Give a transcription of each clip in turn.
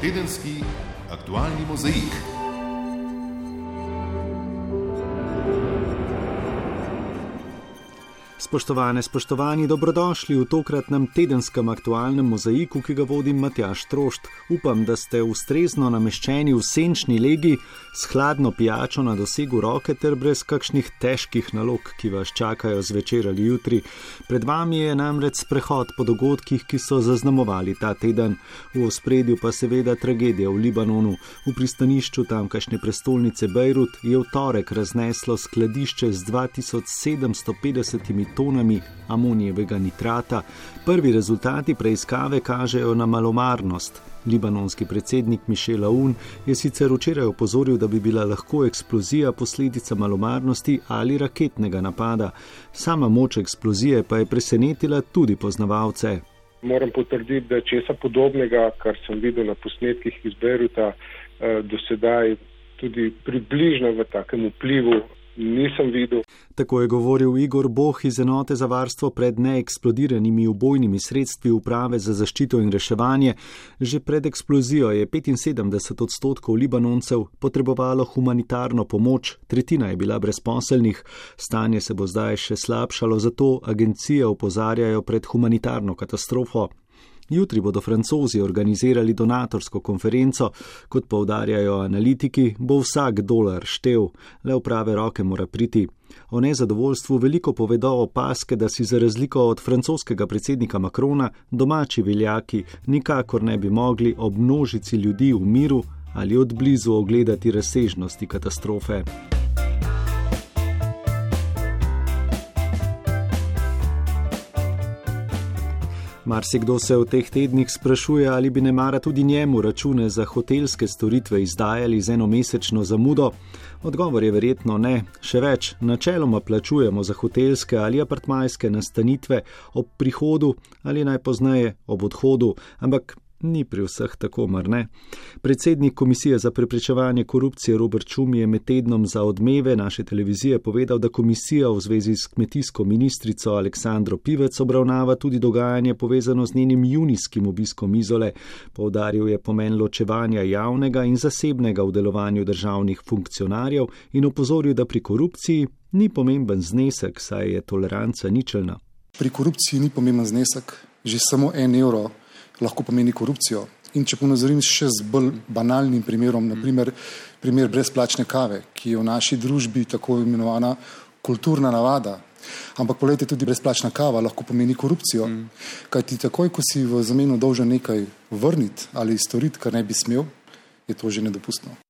Tedenski aktualni mozaik. Spoštovane, spoštovani, dobrodošli v tokratnem tedenskem aktualnem mozaiku, ki ga vodim Matjaš Trošt. Upam, da ste ustrezno nameščeni v senčni legi s hladno pijačo na dosegu roke ter brez kakšnih težkih nalog, ki vas čakajo zvečer ali jutri. Pred vami je namreč sprehod po dogodkih, ki so zaznamovali ta teden. V ospredju pa seveda tragedija v Libanonu. V pristanišču tamkajšnje prestolnice Bejrut je v torek razneslo skladišče z 2750 tonami amonijevega nitrata. Prvi rezultati preiskave kažejo na malomarnost. Libanonski predsednik Mišel Aoun je sicer včeraj opozoril, da bi bila lahko eksplozija posledica malomarnosti ali raketnega napada. Sama moč eksplozije pa je presenetila tudi poznavalce. Moram potrditi, da česa podobnega, kar sem videl na posnetkih iz Beruta, eh, do sedaj tudi približno v takem vplivu nisem videl. Tako je govoril Igor Boh iz enote za varstvo pred neeksplodiranimi ubojnimi sredstvi uprave za zaščito in reševanje. Že pred eksplozijo je 75 odstotkov Libanoncev potrebovalo humanitarno pomoč, tretjina je bila brezposelnih. Stanje se bo zdaj še slabšalo, zato agencije opozarjajo pred humanitarno katastrofo. Jutri bodo francozi organizirali donatorsko konferenco, kot povdarjajo analitiki, bo vsak dolar štev, le v prave roke mora priti. O nezadovoljstvu veliko povedo opaske, da si za razliko od francoskega predsednika Makrona domači veljaki nikakor ne bi mogli ob množici ljudi v miru ali od blizu ogledati razsežnosti katastrofe. Marsikdo se v teh tednih sprašuje, ali bi ne mara tudi njemu račune za hotelske storitve izdajali z enomesečno zamudo. Odgovor je verjetno ne. Še več, načeloma plačujemo za hotelske ali apartmajske nastanitve ob prihodu ali najpozneje ob odhodu, ampak Ni pri vseh tako, mar ne? Predsednik Komisije za preprečevanje korupcije Robert Čum je med tednom za odmeve naše televizije povedal, da komisija v zvezi s kmetijsko ministrico Aleksandro Pivec obravnava tudi dogajanje povezano z njenim junijskim obiskom izole. Povdaril je pomen ločevanja javnega in zasebnega v delovanju državnih funkcionarjev in opozoril, da pri korupciji ni pomemben znesek, saj je toleranca ničelna. Pri korupciji ni pomemben znesek, že samo en evro lahko pomeni korupcijo. In če ponazorim še z bolj banalnim primerom, naprimer primer brezplačne kave, ki je v naši družbi tako imenovana kulturna navada. Ampak pogledajte, tudi brezplačna kava lahko pomeni korupcijo. Mm. Kaj ti takoj, ko si v zameno dolžen nekaj vrniti ali storiti, kar ne bi smel, je to že nedopustno.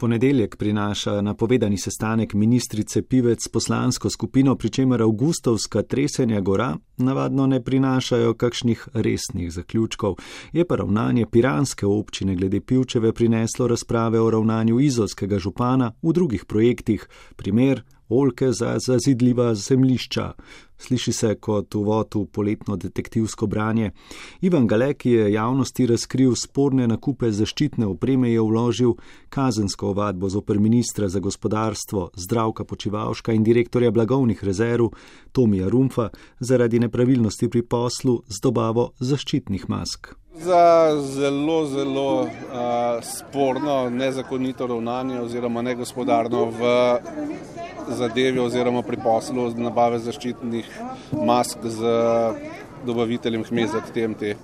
Ponedeljek prinaša napovedani sestanek ministrice Pivec s poslansko skupino, pri čemer avgustovska tresenja gora navadno ne prinašajo kakšnih resnih zaključkov. Je pa ravnanje piranske občine glede Pivčeve prineslo razprave o ravnanju izolskega župana v drugih projektih. Primer oljke za zazidljiva zemlišča. Sliši se kot uvod v poletno detektivsko branje. Ivan Galek je javnosti razkril sporne nakupe zaščitne opreme, je vložil kazensko ovadbo zoper ministra za gospodarstvo Zdravka Počivalška in direktorja blagovnih rezerv Tomija Rumfa zaradi nepravilnosti pri poslu z dobavo zaščitnih mask. Za zelo, zelo uh, sporno, nezakonito ravnanje oziroma negospodarno v zadevi oziroma pri poslu nabave zaščitnih mask z dobaviteljem hmeza TMT.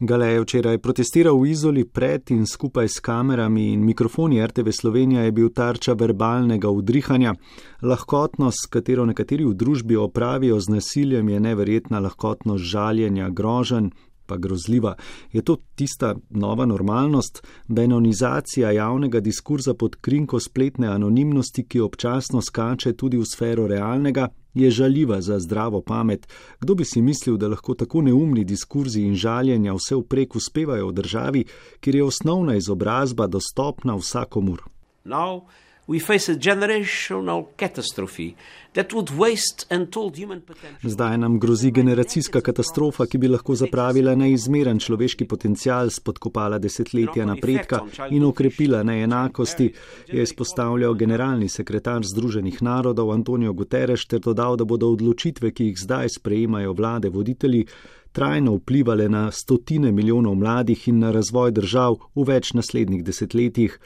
Gale je včeraj protestiral v Izoli pred in skupaj s kamerami in mikrofoni RTV Slovenija je bil tarča verbalnega udrihanja. Lahkotnost, katero nekateri v družbi opravijo z nasiljem, je neverjetna lahkotnost žaljenja, grožen, pa grozljiva. Je to tista nova normalnost, benonizacija javnega diskurza pod krinko spletne anonimnosti, ki občasno skače tudi v sfero realnega, je žaljiva za zdravo pamet. Kdo bi si mislil, da lahko tako neumni diskurzi in žaljenja vse vprek uspevajo v državi, kjer je osnovna izobrazba dostopna vsakomur? Now we face a generational catastrophe that would waste untold human potential. Zdaj nam grozi generacijska katastrofa, ki bi lahko zapravila neizmeren človeški potencial, spodkopala desetletja napredka in okrepila neenakosti, je izpostavljal generalni sekretar Združenih narodov Antonijo Guterres ter dodal, da bodo odločitve, ki jih zdaj sprejemajo vlade voditelji, trajno vplivale na stotine milijonov mladih in na razvoj držav v več naslednjih desetletjih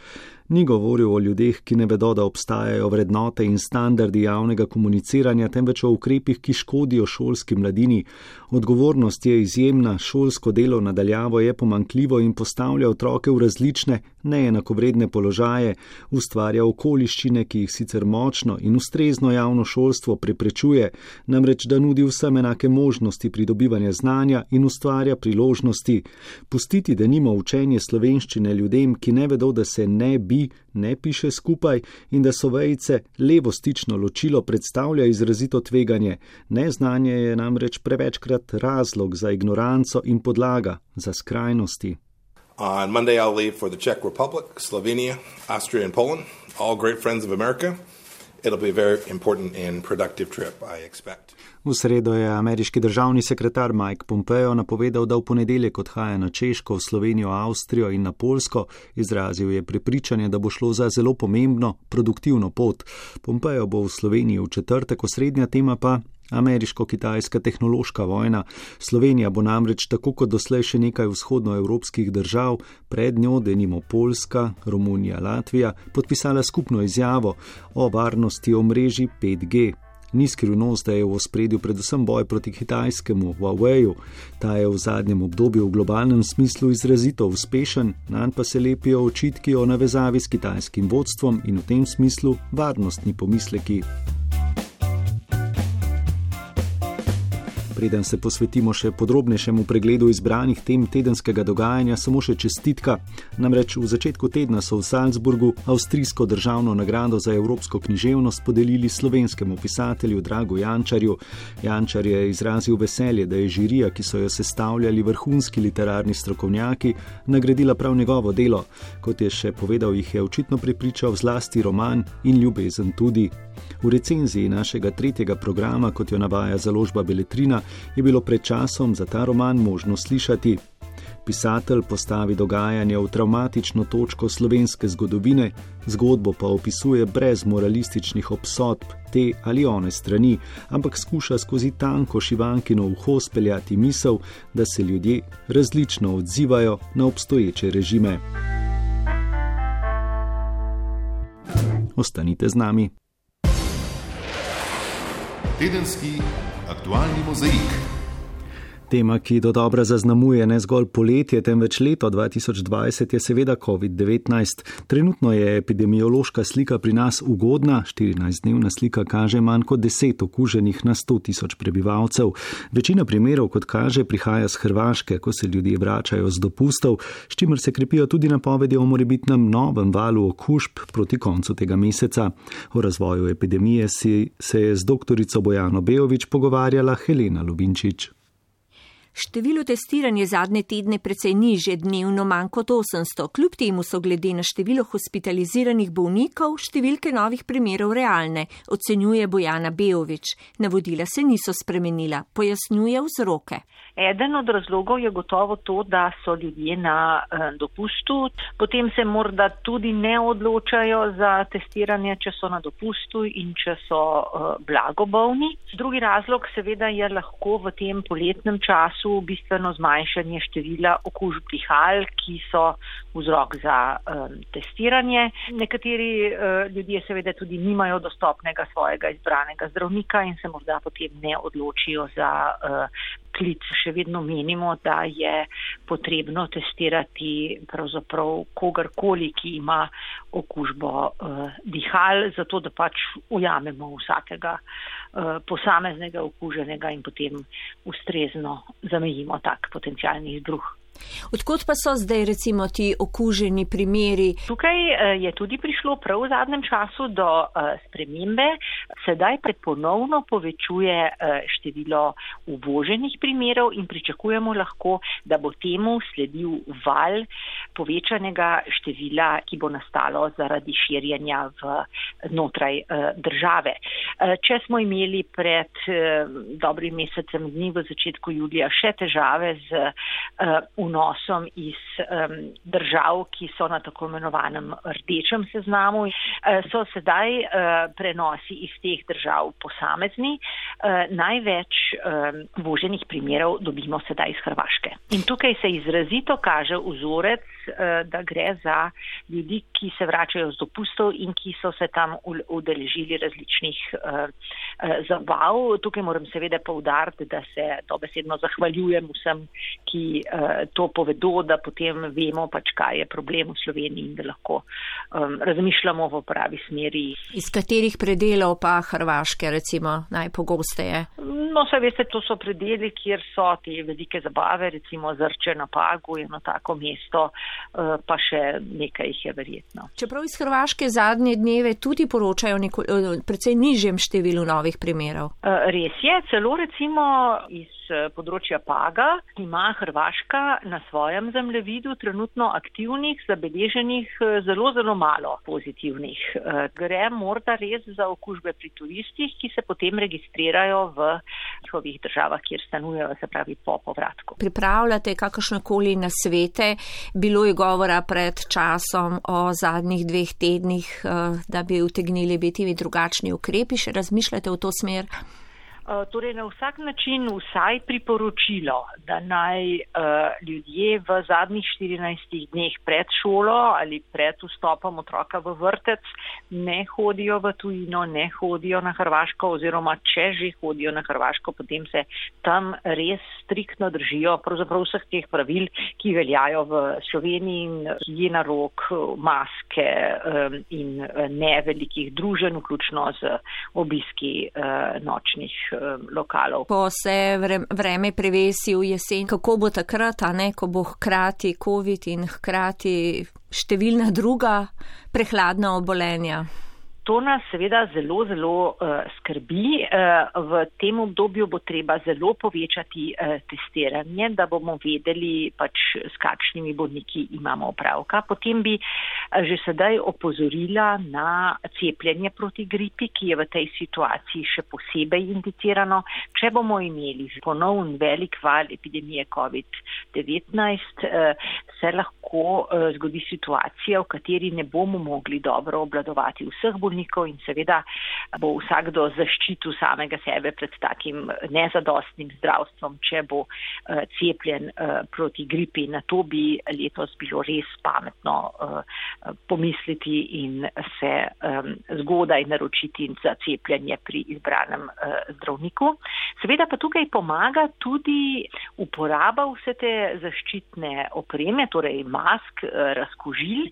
ni govoril o ljudeh, ki ne vedo, da obstajajo vrednote in standardi javnega komuniciranja, temveč o ukrepih, ki škodijo šolski mladini. Odgovornost je izjemna, šolsko delo nadaljavo je pomankljivo in postavlja otroke v različne, neenakovredne položaje, ustvarja okoliščine, ki jih sicer močno in ustrezno javno šolstvo preprečuje, namreč da nudi vsem enake možnosti pridobivanja znanja in ustvarja priložnosti. Pustiti, da nima učenje slovenščine ljudem, ki ne vedo, da se ne bi ne piše skupaj in da so vejce levo stično ločilo predstavlja izrazito tveganje. Neznanje je namreč prevečkrat razlog za ignoranco in podlaga za skrajnosti. On Monday, I'll leave for the Czech Republic, Slovenia, Austria, and Poland, all great friends of America. V sredo je ameriški državni sekretar Mike Pompeo napovedal, da v ponedeljek odhaja na Češko, v Slovenijo, Avstrijo in na Polsko. Izrazil je prepričanje, da bo šlo za zelo pomembno, produktivno pot. Pompeo bo v Sloveniji v četrtek, osrednja tema pa. Ameriško-kitajska tehnološka vojna. Slovenija bo namreč tako kot doslej še nekaj vzhodnoevropskih držav, pred njo denimo Poljska, Romunija, Latvija, podpisala skupno izjavo o varnosti omrežji 5G. Ni skrivnost, da je v ospredju predvsem boj proti kitajskemu Huaweiu. Ta je v zadnjem obdobju v globalnem smislu izrazito uspešen, nanj pa se lepijo očitki o navezavi s kitajskim vodstvom in v tem smislu varnostni pomisleki. Preden se posvetimo še podrobnejšemu pregledu izbranih tem tedenskega dogajanja, samo še čestitka. Namreč v začetku tedna so v Salzburgu avstrijsko državno nagrado za evropsko književnost podelili slovenskemu pisatelju Dragu Jančarju. Jančar je izrazil veselje, da je žirija, ki so jo sestavljali vrhunski literarni strokovnjaki, nagradila prav njegovo delo. Kot je še povedal, jih je očitno pripričal zlasti roman in ljubezen tudi. V recenziji našega tretjega programa, kot jo navaja založba Beletrina, je bilo pred časom za ta roman možno slišati. Pisatelj postavi dogajanje v traumatično točko slovenske zgodovine, zgodbo pa opisuje brez moralističnih obsodb te ali one strani, ampak skuša skozi tanko šivankino uho speljati misel, da se ljudje različno odzivajo na obstoječe režime. Ostanite z nami. Tedenski aktualni mozaik. Tema, ki do dobra zaznamuje ne zgolj poletje, temveč leto 2020, je seveda COVID-19. Trenutno je epidemiološka slika pri nas ugodna, 14-dnevna slika kaže manj kot 10 okuženih na 100 tisoč prebivalcev. Večina primerov, kot kaže, prihaja z Hrvaške, ko se ljudje vračajo z dopustov, s čimer se krepijo tudi napovedi o morebitnem novem valu okužb proti koncu tega meseca. O razvoju epidemije si se je z doktorico Bojano Bejovič pogovarjala Helena Lubinčič. Število testiranj je zadnje tedne precej niže, dnevno manj kot 800. Kljub temu so glede na število hospitaliziranih bolnikov številke novih primerov realne, ocenjuje Bojana Bejovič. Navodila se niso spremenila, pojasnjuje vzroke. Eden od razlogov je gotovo to, da so ljudje na eh, dopustu, potem se morda tudi ne odločajo za testiranje, če so na dopustu in če so eh, blagobolni. Drugi razlog seveda je lahko v tem poletnem času bistveno zmanjšanje števila okužb dihal, ki so vzrok za um, testiranje. Nekateri uh, ljudje seveda tudi nimajo dostopnega svojega izbranega zdravnika in se morda potem ne odločijo za uh, klic. Še vedno menimo, da je potrebno testirati pravzaprav kogarkoli, ki ima okužbo uh, dihal, zato da pač ujamemo vsakega uh, posameznega okuženega in potem ustrezno zamejimo tak potencijalni izbruh. Odkot pa so zdaj recimo ti okuženi primeri? Tukaj eh, je tudi prišlo prav v zadnjem času do eh, spremembe. Sedaj pa ponovno povečuje eh, število uvoženih primerov in pričakujemo lahko, da bo temu sledil val povečanega števila, ki bo nastalo zaradi širjenja v notraj države. Če smo imeli pred dobrim mesecem dni v začetku julija še težave z vnosom iz um, držav, ki so na tako imenovanem rdečem seznamu, uh, so sedaj uh, prenosi iz teh držav posamezni. Uh, največ um, voženih primerov dobimo sedaj iz Hrvaške. In tukaj se izrazito kaže vzorec, da gre za ljudi, ki se vračajo z dopustov in ki so se tam udeležili različnih uh, uh, zabav. Tukaj moram seveda povdariti, da se dobesedno zahvaljujem vsem, ki to povedo, da potem vemo pač, kaj je problem v Sloveniji in da lahko um, razmišljamo v pravi smeri. Iz katerih predelov pa Hrvaške recimo najpogosteje? No, se veste, to so predeli, kjer so te velike zabave, recimo Zrče na Pagu, eno tako mesto, uh, pa še nekaj jih je verjetno. Čeprav iz Hrvaške zadnje dneve tudi poročajo neko, precej nižjem številu novih primerov. Res je, celo recimo iz področja Paga ima Hrvaška na svojem zemljevidu trenutno aktivnih, zabeleženih zelo, zelo malo pozitivnih. Gre morda res za okužbe pri turistih, ki se potem registrirajo v njihovih državah, kjer stanujejo, se pravi po povratku. Pripravljate kakršnekoli nasvete? Bilo je govora pred časom o zadnjih dveh tednih, da bi utegnili biti drugačni ukrepi. Še razmišljate v to smer? Eh, torej, na vsak način vsaj priporočilo, da naj uh, ljudje v zadnjih 14 dneh pred šolo ali pred vstopom otroka v vrtec ne hodijo v tujino, ne hodijo na Hrvaško oziroma če že hodijo na Hrvaško, potem se tam res striktno držijo pravzaprav vseh teh pravil, ki veljajo v Sloveniji in higijena rok, maske um, in ne velikih družen, vključno z obiski uh, nočnih lokalov. Ko se vreme prevesi v jesen, kako bo takrat, a ne, ko bo hkrati COVID in hkrati številna druga prehladna obolenja? To nas seveda zelo, zelo uh, skrbi. Uh, v tem obdobju bo treba zelo povečati uh, testiranje, da bomo vedeli, pač, s kakšnimi bolniki imamo opravka. Potem bi uh, že sedaj opozorila na cepljenje proti gripi, ki je v tej situaciji še posebej indicirano. Če bomo imeli ponovn velik val epidemije COVID-19, uh, se lahko uh, zgodi situacija, v kateri ne bomo mogli dobro obladovati vseh bolnikov bolnikov in seveda bo vsakdo zaščitil samega sebe pred takim nezadostnim zdravstvom, če bo uh, cepljen uh, proti gripi. Na to bi letos bilo res pametno uh, pomisliti in se zgodaj naročiti za cepljenje pri izbranem zdravniku. Seveda pa tukaj pomaga tudi uporaba vse te zaščitne opreme, torej mask, razkožil.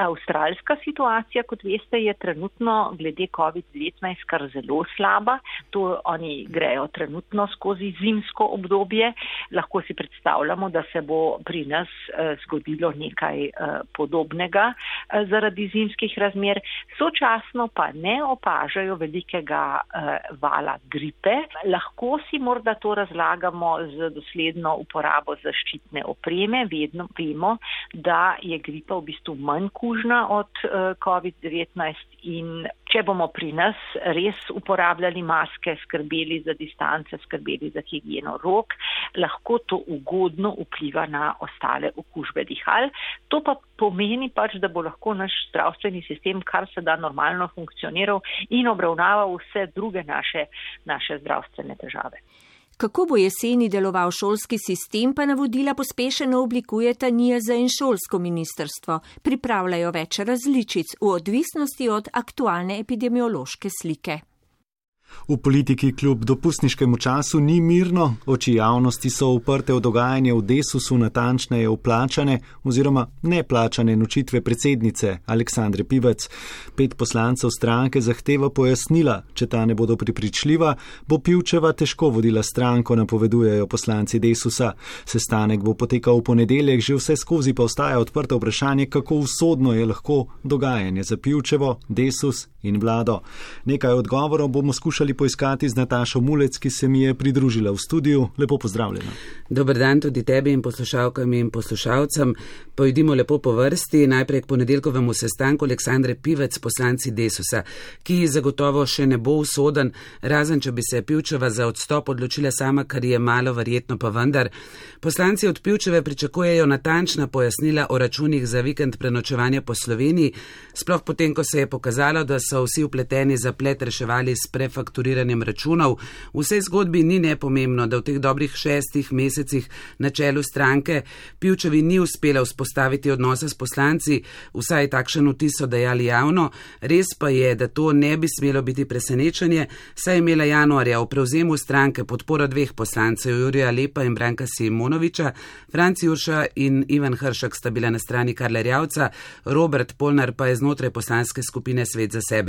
Avstralska situacija, kot veste, je trenutno trenutno glede COVID-19 kar zelo slaba. To oni grejo trenutno skozi zimsko obdobje. Lahko si predstavljamo, da se bo pri nas eh, zgodilo nekaj eh, podobnega eh, zaradi zimskih razmer. Sočasno pa ne opažajo velikega vala gripe. Lahko si morda to razlagamo z dosledno uporabo zaščitne opreme. Vedno vemo, da je gripa v bistvu manj kužna od COVID-19 in če bomo pri nas res uporabljali maske, skrbeli za distance, skrbeli za higieno rok, lahko to ugodno vpliva na ostale okužbe dihal. To pa pomeni pač, da bo lahko naš zdravstveni sistem kar se da normalno funkcioniral in obravnaval vse druge naše, naše zdravstvene težave. Kako bo jeseni deloval šolski sistem, pa navodila pospešeno oblikujeta NIAZ in šolsko ministrstvo. Pripravljajo več različic v odvisnosti od aktualne epidemiološke slike. V politiki kljub dopustniškemu času ni mirno, oči javnosti so uprte v dogajanje v desusu, natančneje vplačane oziroma neplačane nočitve predsednice Aleksandre Pivec. Pet poslancev stranke zahteva pojasnila, če ta ne bodo pripričljiva, bo Pivčeva težko vodila stranko, napovedujejo poslanci desusa. Sestanek bo potekal v ponedeljek, že vse skozi pa ostaja odprto vprašanje, kako usodno je lahko dogajanje za Pivčevo, desus in vlado. Nekaj odgovorov bomo skušali poiskati z Natašo Mulec, ki se mi je pridružila v studiu. Lepo pozdravljena. Dober dan tudi tebi in poslušalkam in poslušalcem. Pojdimo lepo po vrsti. Najprej k ponedeljkovemu sestanku Aleksandre Pivec, poslanci Desusa, ki zagotovo še ne bo usoden, razen če bi se Pivčeva za odstop odločila sama, kar je malo verjetno pa vendar. Poslanci od Pivčeve pričakujejo natančna pojasnila o računih za vikend prenočevanja po Sloveniji, sploh potem, ko se je pokazalo, da so vsi upleteni zaplet reševali s prefakturiranjem računov. V vsej zgodbi ni nepomembno, da v teh dobrih šestih mesecih na čelu stranke Pivčevi ni uspela vzpostaviti odnose s poslanci, vsaj takšen vtis so dejali javno. Res pa je, da to ne bi smelo biti presenečenje, saj je imela januarja v prevzemu stranke podporo dveh poslancev, Jurija Lepa in Branka Simonoviča, Franci Urša in Ivan Hršak sta bila na strani Karla Rjavca, Robert Polnar pa je znotraj poslanske skupine Svet za sebe.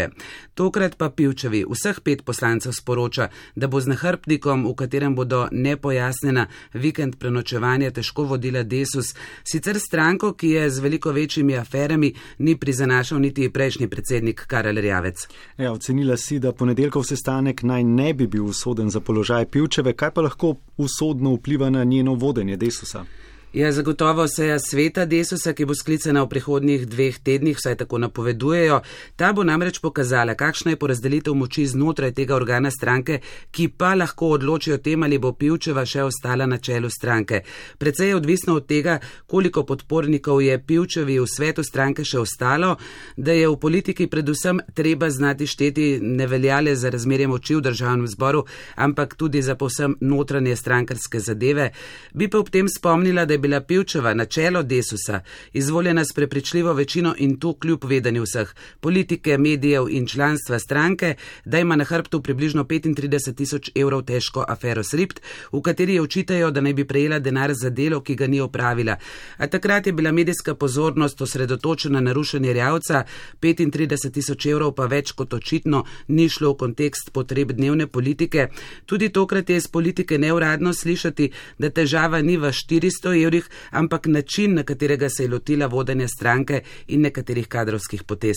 Tokrat pa Pivčevi vseh pet poslancev sporoča, da bo z nahrbtnikom, v katerem bodo nepojasnjena vikend prenočevanja težko vodila Desus, sicer stranko, ki je z veliko večjimi aferami ni prizanašal niti prejšnji predsednik Karel Rjavec. Ja, ocenila si, da ponedeljkov sestanek naj ne bi bil usoden za položaj Pivčeve, kaj pa lahko usodno vpliva na njeno vodenje Desusa? Je ja, zagotovo seja sveta Desusa, ki bo sklicana v prihodnjih dveh tednih, vsaj tako napovedujejo. Ta bo namreč pokazala, kakšna je porazdelitev moči znotraj tega organa stranke, ki pa lahko odloči o tem, ali bo Pivčeva še ostala na čelu stranke. Predvsej je odvisno od tega, koliko podpornikov je Pivčevi v svetu stranke še ostalo, da je v politiki predvsem treba znati šteti ne veljale za razmerje moči v državnem zboru, ampak tudi za povsem notranje strankarske zadeve. Bi pa ob tem spomnila, da je bila Pivčeva na čelo Desusa izvoljena s prepričljivo večino in to kljub vedenju vseh politike, medijev in članstva stranke, da ima na hrbtu približno 35 tisoč evrov težko afero Sript, v kateri jo očitajo, da naj bi prejela denar za delo, ki ga ni opravila. A takrat je bila medijska pozornost osredotočena na rušenje Rjavca, 35 tisoč evrov pa več kot očitno ni šlo v kontekst potreb dnevne politike. Tudi tokrat je iz politike neuradno slišati, da težava ni v 400 evrov, evrih, ampak način, na katerega se je lotila vodenja stranke in nekaterih kadrovskih potez.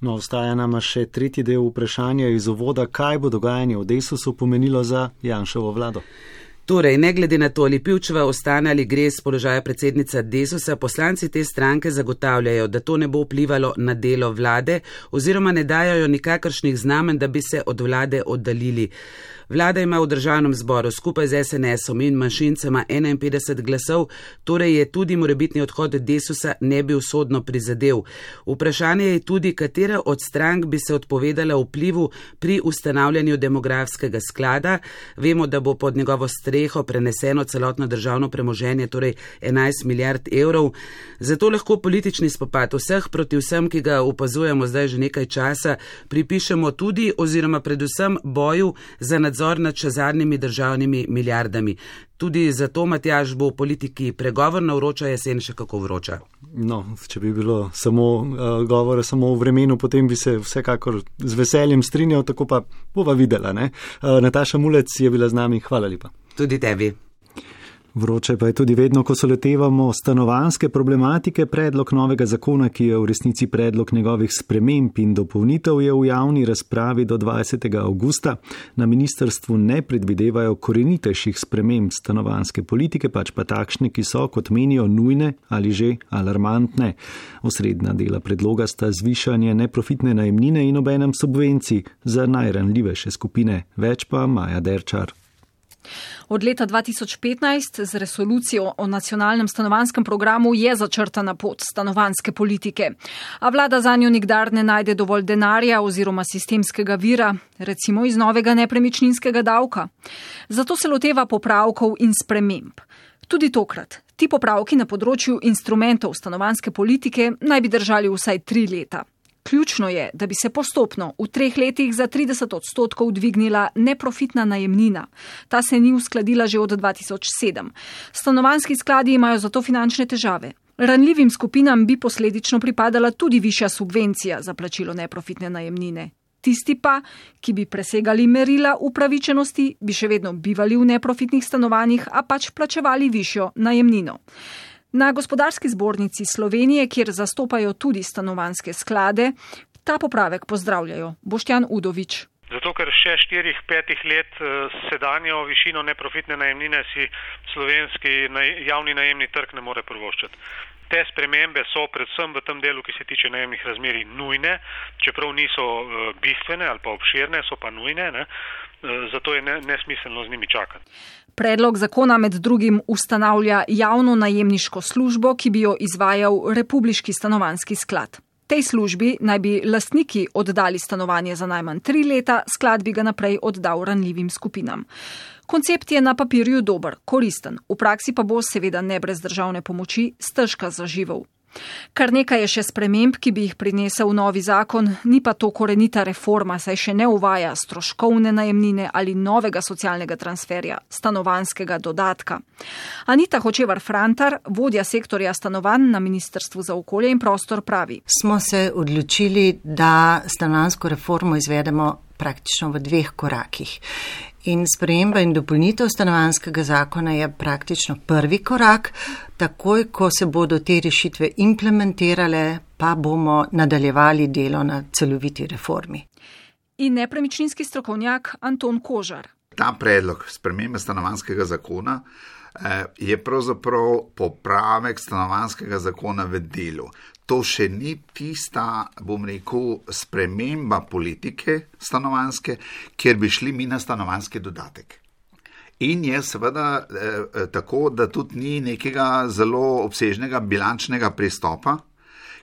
No, ostaja nam še tretji del vprašanja iz uvoda, kaj bo dogajanje v Desusu pomenilo za Janšovo vlado. Torej, ne glede na to, ali Pivčeva ostane ali gre z položaja predsednica Desusa, poslanci te stranke zagotavljajo, da to ne bo vplivalo na delo vlade oziroma ne dajo nikakršnih znamen, da bi se od vlade oddaljili. Vlada ima v državnem zboru skupaj z SNS-om in manjšincema 51 glasov, torej je tudi morebitni odhod Desusa ne bi usodno prizadel. Vprašanje je tudi, katera od strank bi se odpovedala vplivu pri ustanavljanju demografskega sklada. Vemo, da bo pod njegovo streho preneseno celotno državno premoženje, torej 11 milijard evrov. Zato lahko politični spopad vseh proti vsem, ki ga upazujemo zdaj že nekaj časa, pripišemo tudi oziroma predvsem boju za nadzor nadzor nad še zadnjimi državnimi milijardami. Tudi zato, Matjaž, bo v politiki pregovorna vroča jesen še kako vroča. No, če bi bilo samo uh, govora samo o vremenu, potem bi se vsekakor z veseljem strinjal, tako pa bova videla. Uh, Nataša Mulec je bila z nami, hvala lepa. Tudi tebi. Vroče pa je tudi vedno, ko se letevamo stanovanske problematike. Predlog novega zakona, ki je v resnici predlog njegovih sprememb in dopolnitev, je v javni razpravi do 20. augusta. Na ministrstvu ne predvidevajo korenitejših sprememb stanovanske politike, pač pa takšne, ki so, kot menijo, nujne ali že alarmantne. Osrednja dela predloga sta zvišanje neprofitne najemnine in obenem subvencij za najranljivejše skupine. Več pa Maja Derčar. Od leta 2015 z resolucijo o nacionalnem stanovanskem programu je začrtana pot stanovanske politike. A vlada za njo nikdar ne najde dovolj denarja oziroma sistemskega vira, recimo iz novega nepremičninskega davka. Zato se loteva popravkov in sprememb. Tudi tokrat. Ti popravki na področju instrumentov stanovanske politike naj bi držali vsaj tri leta. Ključno je, da bi se postopno v treh letih za 30 odstotkov dvignila neprofitna najemnina. Ta se ni uskladila že od 2007. Stanovanski skladi imajo zato finančne težave. Ranljivim skupinam bi posledično pripadala tudi višja subvencija za plačilo neprofitne najemnine. Tisti pa, ki bi presegali merila upravičenosti, bi še vedno bivali v neprofitnih stanovanjih, a pač plačevali višjo najemnino. Na gospodarski zbornici Slovenije, kjer zastopajo tudi stanovanske sklade, Ta popravek pozdravljajo Boštjan Udovič. Zato, ker še štirih, petih let eh, sedanjo višino neprofitne najemnine si slovenski javni najemni trg ne more prvoščati. Te spremembe so predvsem v tem delu, ki se tiče najemnih razmeri, nujne, čeprav niso eh, bistvene ali pa obširne, so pa nujne, ne? Eh, zato je nesmiselno z njimi čakati. Predlog zakona med drugim ustanavlja javno najemniško službo, ki bi jo izvajal Republiški stanovanski sklad. Tej službi naj bi lastniki oddali stanovanje za najmanj tri leta, sklad bi ga naprej oddal ranljivim skupinam. Koncept je na papirju dober, koristen, v praksi pa bo seveda ne brez državne pomoči stežka zaživel. Kar nekaj je še sprememb, ki bi jih prinesel novi zakon, ni pa to korenita reforma, saj še ne uvaja stroškovne najemnine ali novega socialnega transferja, stanovanskega dodatka. Anita Hočevar Frantar, vodja sektorja stanovanj na Ministrstvu za okolje in prostor, pravi. Smo se odločili, da stanovansko reformo izvedemo praktično v dveh korakih. In sprememba in dopolnitev stanovanskega zakona je praktično prvi korak. Takoj, ko se bodo te rešitve implementirale, pa bomo nadaljevali delo na celoviti reformi. In nepremičninski strokovnjak Anton Kožar. Ta predlog spremembe stanovanskega zakona eh, je pravzaprav popravek stanovanskega zakona v delu to še ni tista, bom rekel, sprememba politike stanovanske, kjer bi šli mi na stanovanski dodatek. In je seveda eh, tako, da tudi ni nekega zelo obsežnega bilančnega pristopa,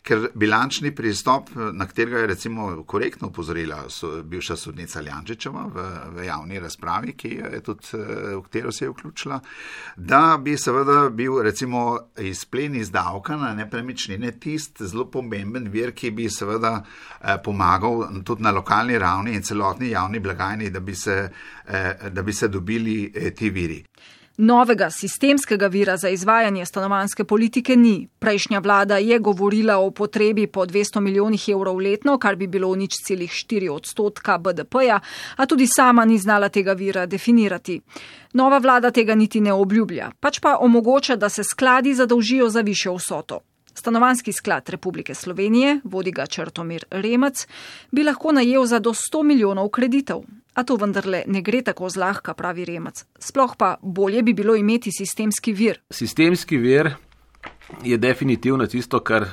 ker bilančni pristop, na katerega je recimo korektno upozorila bivša sodnica Ljančičeva v, v javni razpravi, ki je tudi, v katero se je vključila, da bi seveda bil recimo izplen iz davka na nepremičnine tist zelo pomemben vir, ki bi seveda eh, pomagal tudi na lokalni ravni in celotni javni blagajni, da bi se, eh, da bi se dobili eh, ti viri. Novega sistemskega vira za izvajanje stanovanske politike ni. Prejšnja vlada je govorila o potrebi po 200 milijonih evrov letno, kar bi bilo nič celih 4 odstotka BDP-ja, a tudi sama ni znala tega vira definirati. Nova vlada tega niti ne obljublja, pač pa omogoča, da se skladi zadolžijo za višjo vsoto. Stanovanski sklad Republike Slovenije, vodi ga Črtomir Remec, bi lahko najel za do 100 milijonov kreditov. A to vendarle ne gre tako zlahka, pravi Remec. Sploh pa bolje bi bilo imeti sistemski vir. Sistemski vir je definitivno tisto, kar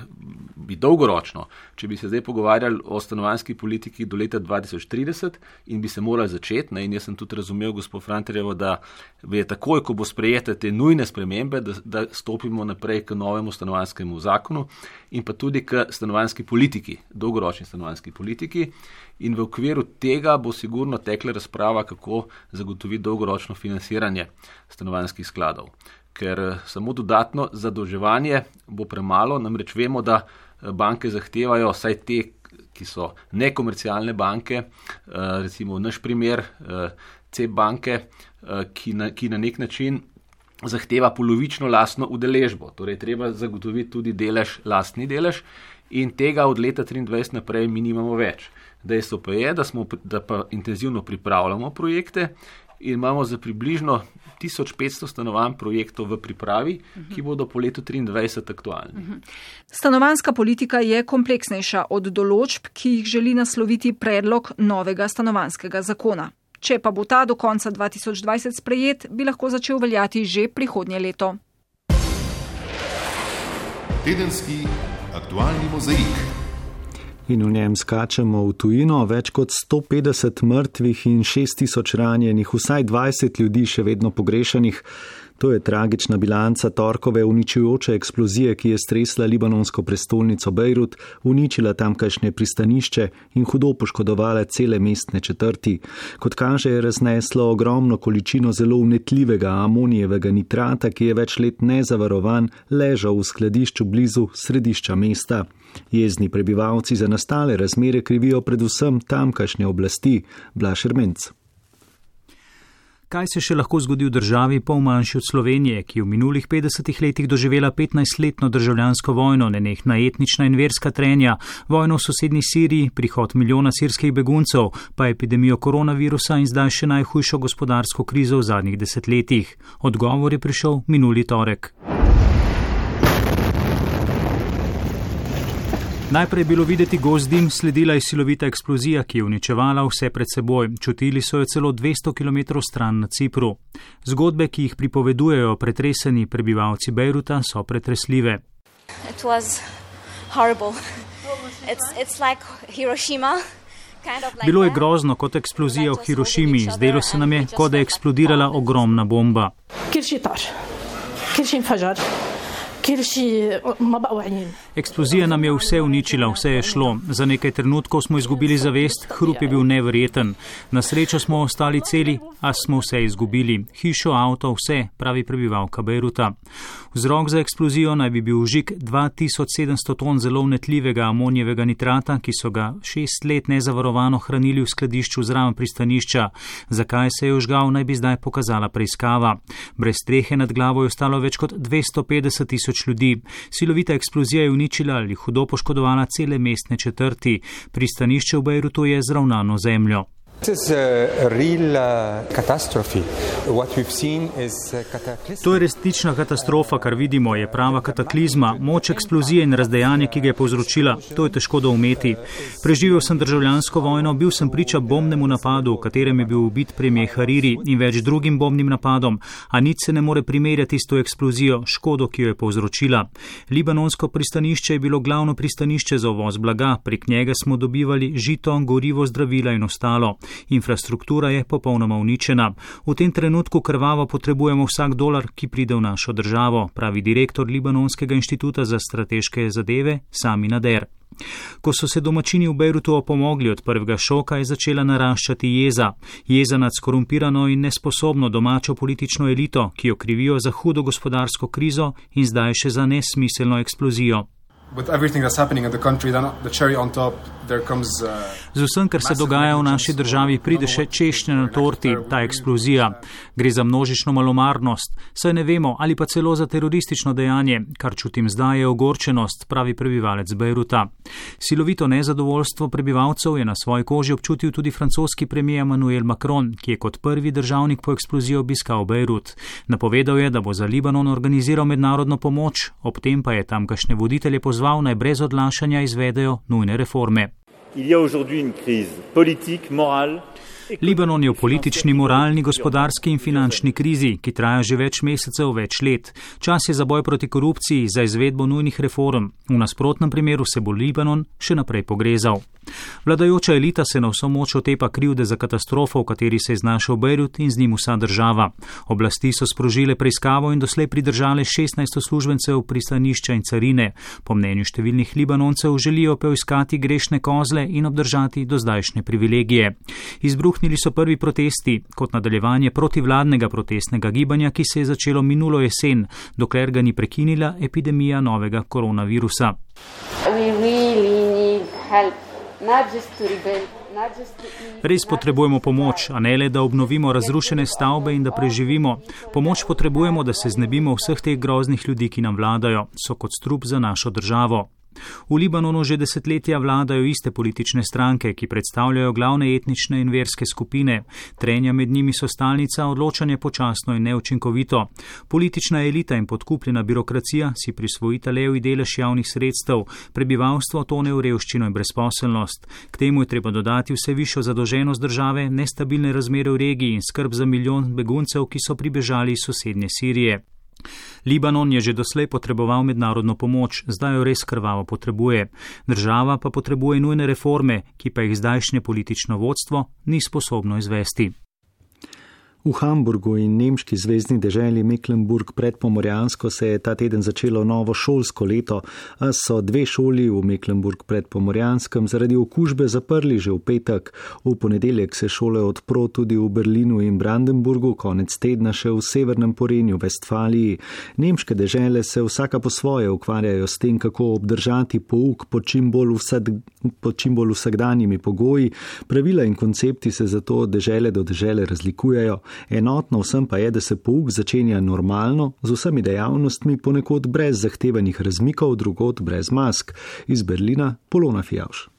bi dolgoročno, če bi se zdaj pogovarjali o stanovanski politiki do leta 2030 in bi se morali začeti, ne, in jaz sem tudi razumel, gospod Franterjevo, da je takoj, ko bo sprejete te nujne spremembe, da, da stopimo naprej k novemu stanovanskemu zakonu in pa tudi k stanovanski politiki, dolgoročni stanovanski politiki. In v okviru tega bo sigurno tekla razprava, kako zagotoviti dolgoročno financiranje stanovanskih skladov. Ker eh, samo dodatno zadolževanje bo premalo, namreč vemo, da banke zahtevajo, vsaj te, ki so nekomercialne banke, eh, recimo naš primer, eh, C banke, eh, ki na, ki na nek način zahteva polovično lastno udeležbo, torej treba zagotoviti tudi delež, lastni delež in tega od leta 2023 naprej mi nimamo več. Dejstvo pa je, da, smo, da pa intenzivno pripravljamo projekte in imamo za približno 1500 stanovanj projektov v pripravi, ki bodo po letu 2023 aktualni. Stanovanska politika je kompleksnejša od določb, ki jih želi nasloviti predlog novega stanovanskega zakona. Če pa bo ta do konca 2020 sprejet, bi lahko začel veljati že prihodnje leto. Tedenski aktualni mozaik in v njem skačemo v tujino, več kot 150 mrtvih in 6000 ranjenih, vsaj 20 ljudi še vedno pogrešanih. To je tragična bilanca torkove uničujoče eksplozije, ki je stresla libanonsko prestolnico Bejrut, uničila tamkajšnje pristanišče in hudo poškodovala cele mestne četrti. Kot kaže, je razneslo ogromno količino zelo unetljivega amonijevega nitrata, ki je več let nezavarovan, ležal v skladišču blizu središča mesta. Jezni prebivalci za nastale razmere krivijo predvsem tamkajšnje oblasti, Blašer Menc. Kaj se še lahko zgodi v državi pol manjši od Slovenije, ki je v minulih 50 letih doživela 15-letno državljansko vojno, nenehna etnična in verska trenja, vojno v sosednji Siriji, prihod milijona sirskih beguncev, pa epidemijo koronavirusa in zdaj še najhujšo gospodarsko krizo v zadnjih desetletjih? Odgovor je prišel minuli torek. Najprej je bilo videti gost dim, sledila je silovita eksplozija, ki je uničevala vse pred seboj. Čutili so jo celo 200 km stran na Cipru. Zgodbe, ki jih pripovedujejo pretreseni prebivalci Bejruta, so pretresljive. It's, it's like Bilo je grozno kot eksplozija v Hirošimi, zdelo se nam je, kot da je eksplodirala ogromna bomba. Kiršitar, kiršinfažar. Eksplozija nam je vse uničila, vse je šlo. Za nekaj trenutkov smo izgubili zavest, hrup je bil neverjeten. Na srečo smo ostali celi, a smo vse izgubili. Hišo, avto, vse, pravi prebivalka Beiruta. Vzrok za eksplozijo naj bi bil užik 2700 ton zelo vnetljivega amonijevega nitrata, ki so ga šest let nezavarovano hranili v skladišču zraven pristanišča. Zakaj se je užgal, naj bi zdaj pokazala preiskava. Brez strehe nad glavo je ostalo več kot 250 tisoč tisoč ljudi. Silovita eksplozija je uničila ali hudo poškodovala cele mestne četrti. Pristanišče v Bejrutu je zravnano zemljo. To je resnična katastrofa, kar vidimo, je prava kataklizma, moč eksplozije in razdejanje, ki ga je povzročila. To je težko doumeti. Preživel sem državljansko vojno, bil sem priča bombnemu napadu, v katerem je bil ubit premijer Hariri in več drugim bombnim napadom, a nič se ne more primerjati s to eksplozijo, škodo, ki jo je povzročila. Libanonsko pristanišče je bilo glavno pristanišče za uvoz blaga, prek njega smo dobivali žito, gorivo, zdravila in ostalo. Infrastruktura je popolnoma uničena. V tem trenutku krvavo potrebujemo vsak dolar, ki pride v našo državo, pravi direktor Libanonskega inštituta za strateške zadeve Sami Nader. Ko so se domačini v Beirutu opomogli od prvega šoka, je začela naraščati jeza. Jeza nad skorumpirano in nesposobno domačo politično elito, ki jo krivijo za hudo gospodarsko krizo in zdaj še za nesmiselno eksplozijo. Z vsem, kar se dogaja v naši državi, pride še češnja na torti, ta eksplozija. Gre za množično malomarnost, saj ne vemo, ali pa celo za teroristično dejanje, kar čutim zdaj je ogorčenost, pravi prebivalec Beiruta. Silovito nezadovoljstvo prebivalcev je na svoji koži občutil tudi francoski premijer Emmanuel Macron, ki je kot prvi državnik po eksploziji obiskal Beirut. Napovedal je, da bo za Libanon organiziral mednarodno pomoč, ob tem pa je tamkajšnje voditelje pozval naj brez odlašanja izvedejo nujne reforme. Il y a aujourd'hui une crise politique, morale, Libanon je v politični, moralni, gospodarski in finančni krizi, ki traja že več mesecev, več let. Čas je za boj proti korupciji, za izvedbo nujnih reform. V nasprotnem primeru se bo Libanon še naprej pogrezal. Vladajoča elita se na vso moč otepa krivde za katastrofo, v kateri se je znašel Beirut in z njim vsa država. Oblasti so sprožile preiskavo in doslej pridržale 16 službencev pristanišča in carine. Po mnenju številnih libanoncev želijo poiskati grešne kozle in obdržati dozdajšnje privilegije. Izbruhnili so prvi protesti kot nadaljevanje protivladnega protestnega gibanja, ki se je začelo minulo jesen, dokler ga ni prekinila epidemija novega koronavirusa. Res potrebujemo pomoč, a ne le, da obnovimo razrušene stavbe in da preživimo. Pomoč potrebujemo, da se znebimo vseh teh groznih ljudi, ki nam vladajo, so kot strup za našo državo. V Libanonu že desetletja vladajo iste politične stranke, ki predstavljajo glavne etnične in verske skupine. Trenja med njimi so stalnica, odločanje počasno in neučinkovito. Politična elita in podkupljena birokracija si prisvojita levi delež javnih sredstev, prebivalstvo tone v revščino in brezposelnost. K temu je treba dodati vse višjo zadolženost države, nestabilne razmere v regiji in skrb za milijon beguncev, ki so pribežali iz sosednje Sirije. Libanon je že doslej potreboval mednarodno pomoč, zdaj jo res krvavo potrebuje. Država pa potrebuje nujne reforme, ki pa jih zdajšnje politično vodstvo ni sposobno izvesti. V Hamburgu in nemški zvezdni deželi Mecklenburg predpomorjansko se je ta teden začelo novo šolsko leto, a so dve šoli v Mecklenburg predpomorjanskem zaradi okužbe zaprli že v petek. V ponedeljek se šole odpro tudi v Berlinu in Brandenburgu, konec tedna še v severnem porenju Vestfaliji. Nemške dežele se vsaka po svoje ukvarjajo s tem, kako obdržati pouk pod čim bolj, vsad, pod čim bolj vsakdanjimi pogoji. Pravila in koncepti se zato dežele do dežele razlikujejo. Enotno vsem pa je, da se pouk začenja normalno, z vsemi dejavnostmi, ponekod brez zahtevanih razmikov, drugot brez mask. Iz Berlina Polona Fjavš.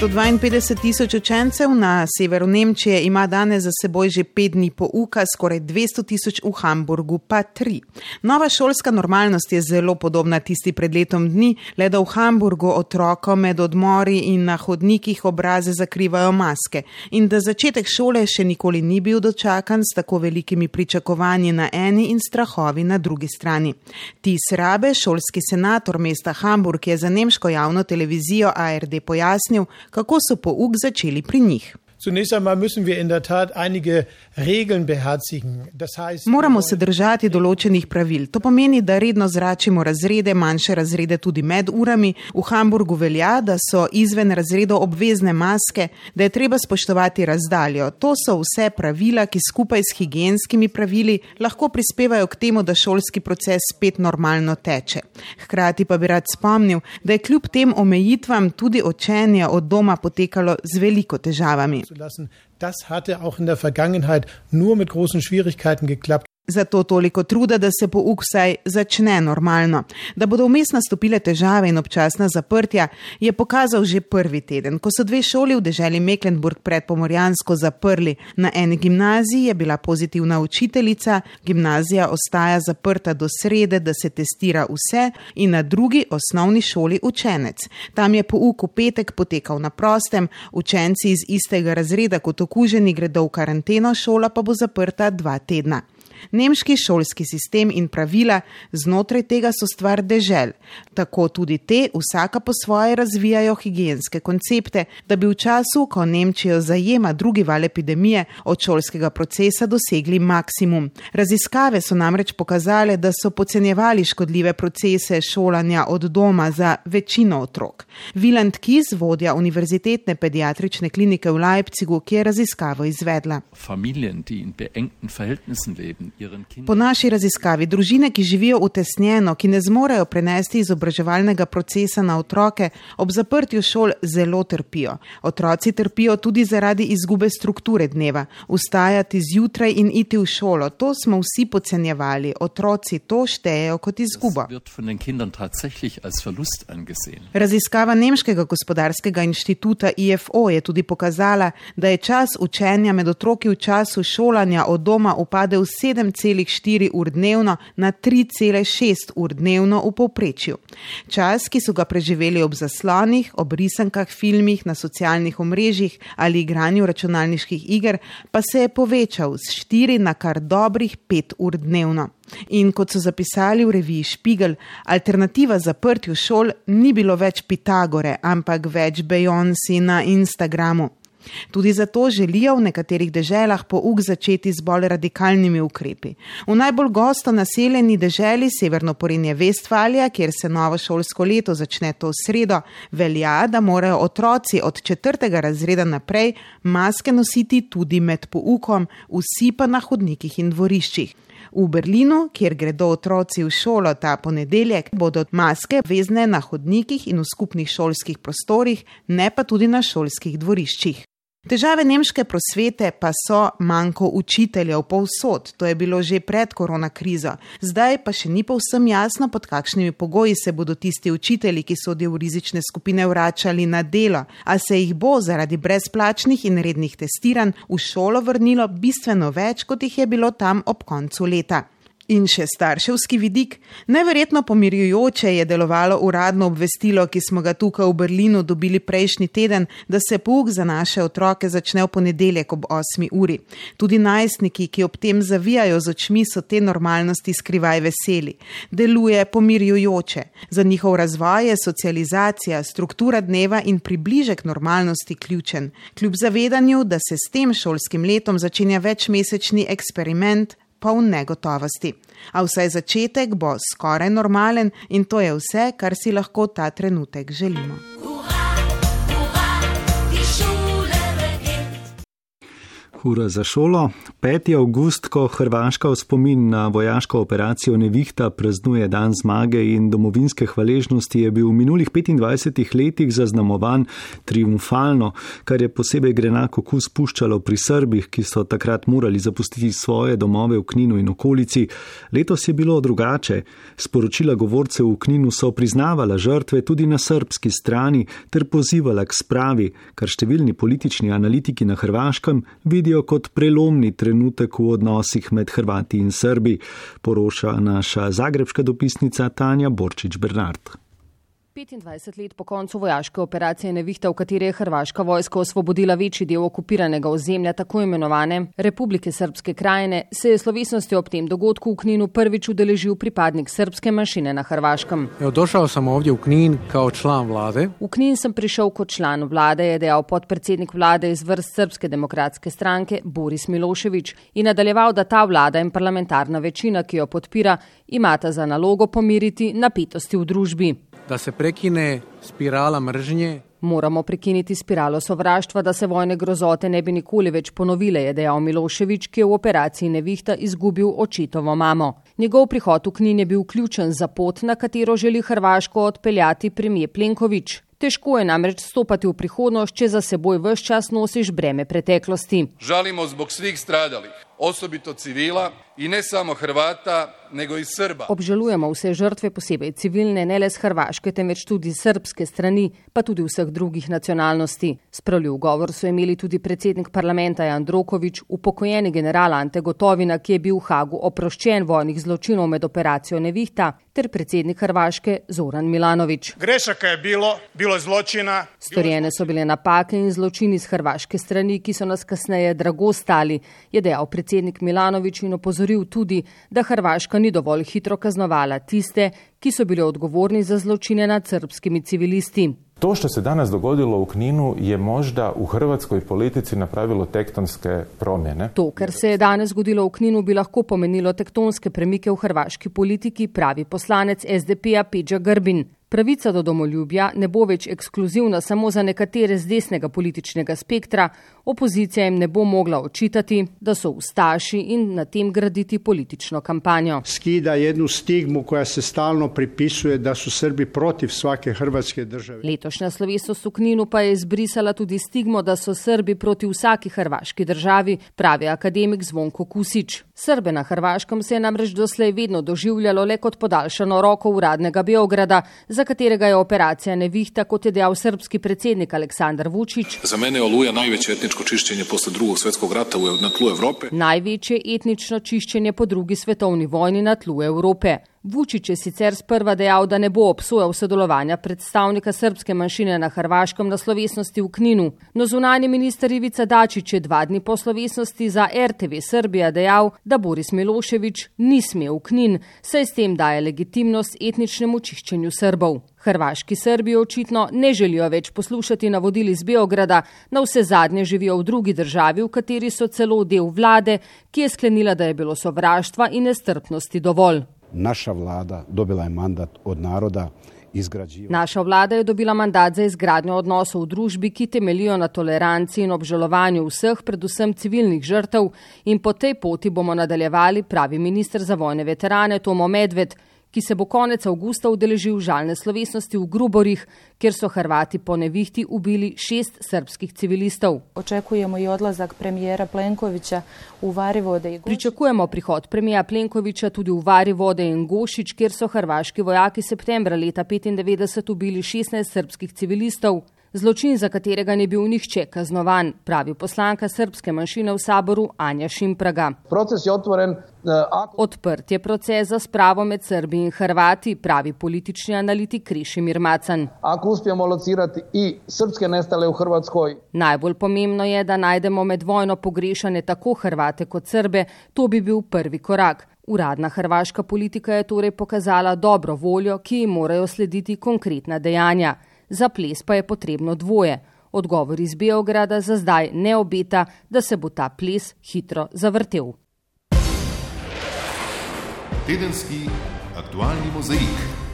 152 tisoč učencev na severu Nemčije ima danes za seboj že pet dni pouka, skoraj 200 tisoč v Hamburgu pa tri. Nova šolska normalnost je zelo podobna tisti pred letom dni, le da v Hamburgu otrokom med odmori in na hodnikih obraze zakrivajo maske in da začetek šole še nikoli ni bil dočakan s tako velikimi pričakovanji na eni in strahovi na drugi strani. Tis Rabe, šolski senator mesta Hamburg, je za nemško javno televizijo ARD pojasnil, kako so pouk začeli pri njih. Zunächst einmal müssen wir in der Tat einige Regeln beherzigen. Das heißt, Moramo se držati določenih pravil. To pomeni, da redno zračimo razrede, manjše razrede tudi med urami. V Hamburgu velja, da so izven razredov obvezne maske, da je treba spoštovati razdaljo. To so vse pravila, ki skupaj s higijenskimi pravili lahko prispevajo k temu, da šolski proces spet normalno teče. Hkrati pa bi rad spomnil, da je kljub tem omejitvam tudi učenje od doma potekalo z veliko težavami. Zu lassen. Das hatte auch in der Vergangenheit nur mit großen Schwierigkeiten geklappt. Zato toliko truda, da se pouk vsaj začne normalno. Da bodo vmes nastopile težave in občasna zaprtja, je pokazal že prvi teden, ko so dve šoli v deželi Mecklenburg pred Pomorjansko zaprli. Na eni gimnaziji je bila pozitivna učiteljica, gimnazija ostaja zaprta do srede, da se testira vse, in na drugi osnovni šoli učenec. Tam je pouk v petek potekal na prostem, učenci iz istega razreda kot okuženi gredo v karanteno, šola pa bo zaprta dva tedna. Nemški šolski sistem in pravila znotraj tega so stvar dežel. Tako tudi te vsaka po svoje razvijajo higijenske koncepte, da bi v času, ko Nemčijo zajema drugi val epidemije, od šolskega procesa dosegli maksimum. Raziskave so namreč pokazale, da so pocenjevali škodljive procese šolanja od doma za večino otrok. Viland Kiz, vodja Univerzitetne pediatrične klinike v Leipzigu, ki je raziskavo izvedla. Familien, Po naši raziskavi, družine, ki živijo utesnjeno, ki ne zmorejo prenesti izobraževalnega procesa na otroke, ob zaprtju šol zelo trpijo. Otroci trpijo tudi zaradi izgube strukture dneva. Vstajati zjutraj in iti v šolo, to smo vsi podcenjevali. Otroci to štejejo kot izgubo. Raziskava Nemškega gospodarskega inštituta IFO je tudi pokazala, da je čas učenja med otroki v času šolanja od doma upadel 7,4 ur dnevno na 3,6 ur dnevno v povprečju. Čas, ki so ga preživeli ob zaslonih, ob risankah, filmih, na socialnih omrežjih ali igranju računalniških iger, pa se je povečal z 4 na kar dobrih 5 ur dnevno. In kot so zapisali v reviji Špigel, alternativa zaprtju šol ni bilo več Pitagore, ampak več Beyoncé na Instagramu. Tudi zato želijo v nekaterih deželah pouk začeti z bolj radikalnimi ukrepi. V najbolj gosto naseljeni deželi Severno Porenje Vestfalija, kjer se novo šolsko leto začne to sredo, velja, da morajo otroci od četrtega razreda naprej maske nositi tudi med poukom, vsi pa na hodnikih in dvoriščih. V Berlinu, kjer gredo otroci v šolo ta ponedeljek, bodo maske vezne na hodnikih in v skupnih šolskih prostorih, ne pa tudi na šolskih dvoriščih. Težave nemške prosvete pa so manjko učiteljev povsod, to je bilo že pred korona krizo. Zdaj pa še ni povsem jasno, pod kakšnimi pogoji se bodo tisti učitelji, ki sodijo v rizične skupine, vračali na delo, a se jih bo zaradi brezplačnih in rednih testiranj v šolo vrnilo bistveno več, kot jih je bilo tam ob koncu leta. In še starševski vidik. Neverjetno pomirjujoče je delovalo uradno obvestilo, ki smo ga tukaj v Berlinu dobili prejšnji teden, da se pouk za naše otroke začne v ponedeljek ob 8. uri. Tudi najstniki, ki ob tem zavijajo z očmi, so te normalnosti skrivaj veseli. Deluje pomirjujoče. Za njihov razvoj je socializacija, struktura dneva in približek normalnosti ključen. Kljub zavedanju, da se s tem šolskim letom začenja večmesečni eksperiment, poln negotovosti. A vsaj začetek bo skoraj normalen in to je vse, kar si lahko ta trenutek želimo. ura za šolo. 5. august, ko Hrvaška v spomin na vojaško operacijo Nevihta praznuje dan zmage in domovinske hvaležnosti, je bil v minulih 25 letih zaznamovan triumfalno, kar je posebej grenak okus puščalo pri Srbih, ki so takrat morali zapustiti svoje domove v Kninu in okolici. Letos je bilo drugače. Sporočila govorcev v Kninu so priznavala žrtve tudi na srbski strani ter pozivala k spravi, kar številni politični analitiki na Hrvaškem vidijo kot prelomni trenutek v odnosih med Hrvati in Srbi, poroča naša zagrebska dopisnica Tanja Borčič Bernard. 25 let po koncu vojaške operacije Nevihta, v kateri je hrvaška vojska osvobodila večji del okupiranega ozemlja, tako imenovane Republike Srpske krajine, se je slovesnosti ob tem dogodku v Kninu prvič udeležil pripadnik srpske manjšine na Hrvaškem. Evo, došel sem ovdje v Knin kao član vlade. V Knin sem prišel kot član vlade, je dejal podpredsednik vlade iz vrst Srpske demokratske stranke Boris Miloševič in nadaljeval, da ta vlada in parlamentarna večina, ki jo podpira, imata za nalogo pomiriti napetosti v družbi da se prekine spirala mržnje. Moramo prekiniti spiralo sovraštva, da se vojne grozote ne bi nikoli več ponovile, je dejal Miloševič, ki je v operaciji Nevihta izgubil očitovo mamo. Njegov prihod v Knin je bil ključen za pot, na katero želi Hrvaško odpeljati premije Plenkovič. Težko je namreč stopati v prihodnost, če za seboj vse čas nosiš breme preteklosti. Žalimo zbog svih stradalih, osobito civila in ne samo Hrvata, nego i Srba. Obžalujemo vse žrtve, posebej civilne, ne le z Hrvaške, temveč tudi srpske strani, pa tudi vseh drugih nacionalnosti. Spravljiv govor so imeli tudi predsednik parlamenta Jan Drokovič, upokojeni general Ante Gotovina, ki je bil v Hagu oproščen vojnih zločinov med operacijo Nevihta, ter predsednik Hrvaške Zoran Milanovič. Grešaka je bilo, bilo je zločina. Storjene so bile napake in zločini z hrvaške strani, ki so nas kasneje drago stali, je dejal predsednik Milanovič in opozoril tudi, da Hrvaška ni dovolj hitro kaznovala tiste, ki so bili odgovorni za zločine nad srpskimi civilisti. To što se danas dogodilo u Kninu je možda u hrvatskoj politici napravilo tektonske promjene. To, kar se je danes zgodilo v Kninu, bi lahko pomenilo tektonske premike v hrvaški politiki, pravi poslanec SDP-a Peđa Grbin. Pravica do domoljubja ne bo več ekskluzivna samo za nekatere z desnega političnega spektra, opozicija jim ne bo mogla očitati, da so ustaši in na tem graditi politično kampanjo. Skida jednu stigmu, koja se stalno pripisuje, da so Srbi protiv svake hrvatske države. Letošnja slovesnost v Kninu pa je izbrisala tudi stigmo, da so Srbi proti vsaki hrvaški državi, pravi akademik Zvonko Kusič. Srbe na Hrvaškem se je namreč doslej vedno doživljalo le kot podaljšano roko uradnega Beograda, za katerega je operacija Nevihta, kot je dejal srpski predsednik Aleksandar Vučić. Za mene je oluja največje etničko čiščenje posle drugog svetskog rata na tlu Evrope. Največje etnično čiščenje po drugi svetovni vojni na tlu Evrope. Vučić je sicer sprva dejal, da ne bo obsojal sodelovanja predstavnika srpske manjšine na Hrvaškem na slovesnosti v Kninu, no zunani minister Ivica Dačić je dva dni po slovesnosti za RTV Srbija dejal, da Boris Miloševič ni smel v Knin, saj s tem daje legitimnost etničnemu čiščenju Srbov. Hrvaški Srbi očitno ne želijo več poslušati navodili iz Beograda, na vse zadnje živijo v drugi državi, v kateri so celo del vlade, ki je sklenila, da je bilo sovraštva in nestrpnosti dovolj. Naša vlada dobila je mandat od naroda. Naša vlada je dobila mandat za izgradnjo odnosov v družbi, ki temelijo na toleranci in obžalovanju vseh, predvsem civilnih žrtev, in po tej poti bomo nadaljevali, pravi minister za vojne veterane Tomo Medved, ki se bo konec avgusta udeležil žalne slovesnosti v Gruborih, kjer so Hrvati po nevihti ubili šest srpskih civilistov. Očekujemo i odlazak premijera Plenkovića u Varivode i Gošić. Pričakujemo prihod premija Plenkovića tudi v Varivode in Gošić, kjer so hrvaški vojaki septembra leta 1995 ubili 16 srpskih civilistov. Zločin, za katerega ni bil nihče kaznovan, pravi poslanka srpske manjšine v saboru Anja Šimpraga. Proces je otvoren. Odprt je proces za spravo med Srbi in Hrvati, pravi politični analitik Krišimir Macan. Ako uspijemo locirati i srpske nestale v Hrvatskoj. Najbolj pomembno je, da najdemo med vojno pogrešane tako Hrvate kot Srbe, to bi bil prvi korak. Uradna hrvaška politika je torej pokazala dobro voljo, ki ji morajo slediti konkretna dejanja. Za ples pa je potrebno dvoje. Odgovor iz Beograda za zdaj ne obeta, da se bo ta ples hitro zavrtel. Tedenski aktualni mozaik.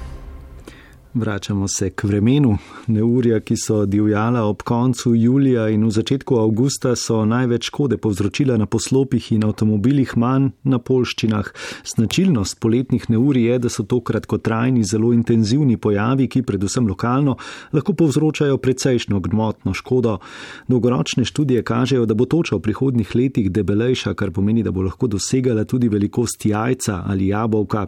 Vračamo se k vremenu. Neurja, ki so divjala ob koncu julija in v začetku avgusta, so največ škode povzročila na poslopih in avtomobilih, manj na polščinah. Značilnost poletnih neurij je, da so to kratkotrajni, zelo intenzivni pojavi, ki predvsem lokalno lahko povzročajo precejšno gmotno škodo. Dolgoročne študije kažejo, da bo toča v prihodnih letih debelejša, kar pomeni, da bo lahko dosegala tudi velikost jajca ali jabolka.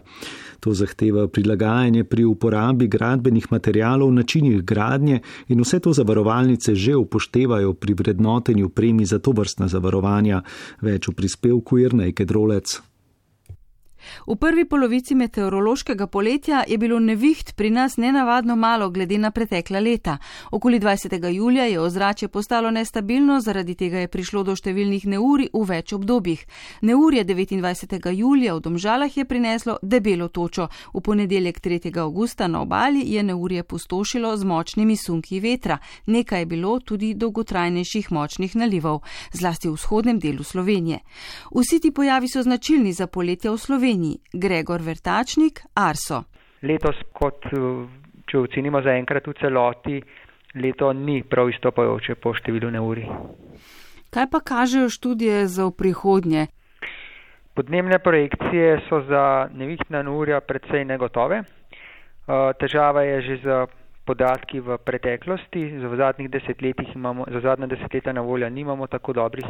To zahteva prilagajanje pri uporabi gradbenih materijalov, načinih gradnje in vse to zavarovalnice že upoštevajo pri vrednotenju premij za to vrstna zavarovanja. Več v prispevku Irnej Kedrolec. V prvi polovici meteorološkega poletja je bilo neviht pri nas nenavadno malo glede na pretekla leta. Okoli 20. julija je ozračje postalo nestabilno, zaradi tega je prišlo do številnih neuri v več obdobjih. Neurje 29. julija v Domžalah je prineslo debelo točo. V ponedeljek 3. augusta na obali je neurje pustošilo z močnimi sunki vetra. Nekaj je bilo tudi dolgotrajnejših močnih nalivov, zlasti v vzhodnem delu Slovenije. Vsi ti pojavi so značilni za poletje v Sloveniji. Sloveniji, Gregor Vertačnik, Arso. Letos, kot če ocenimo za enkrat v celoti, leto ni prav izstopajoče po številu neuri. Kaj pa kažejo študije za v prihodnje? Podnebne projekcije so za nevihtna neurja predvsej negotove. Težava je že z podatki v preteklosti. V zadnjih desetletjih imamo, za zadnja desetletja na voljo nimamo tako dobrih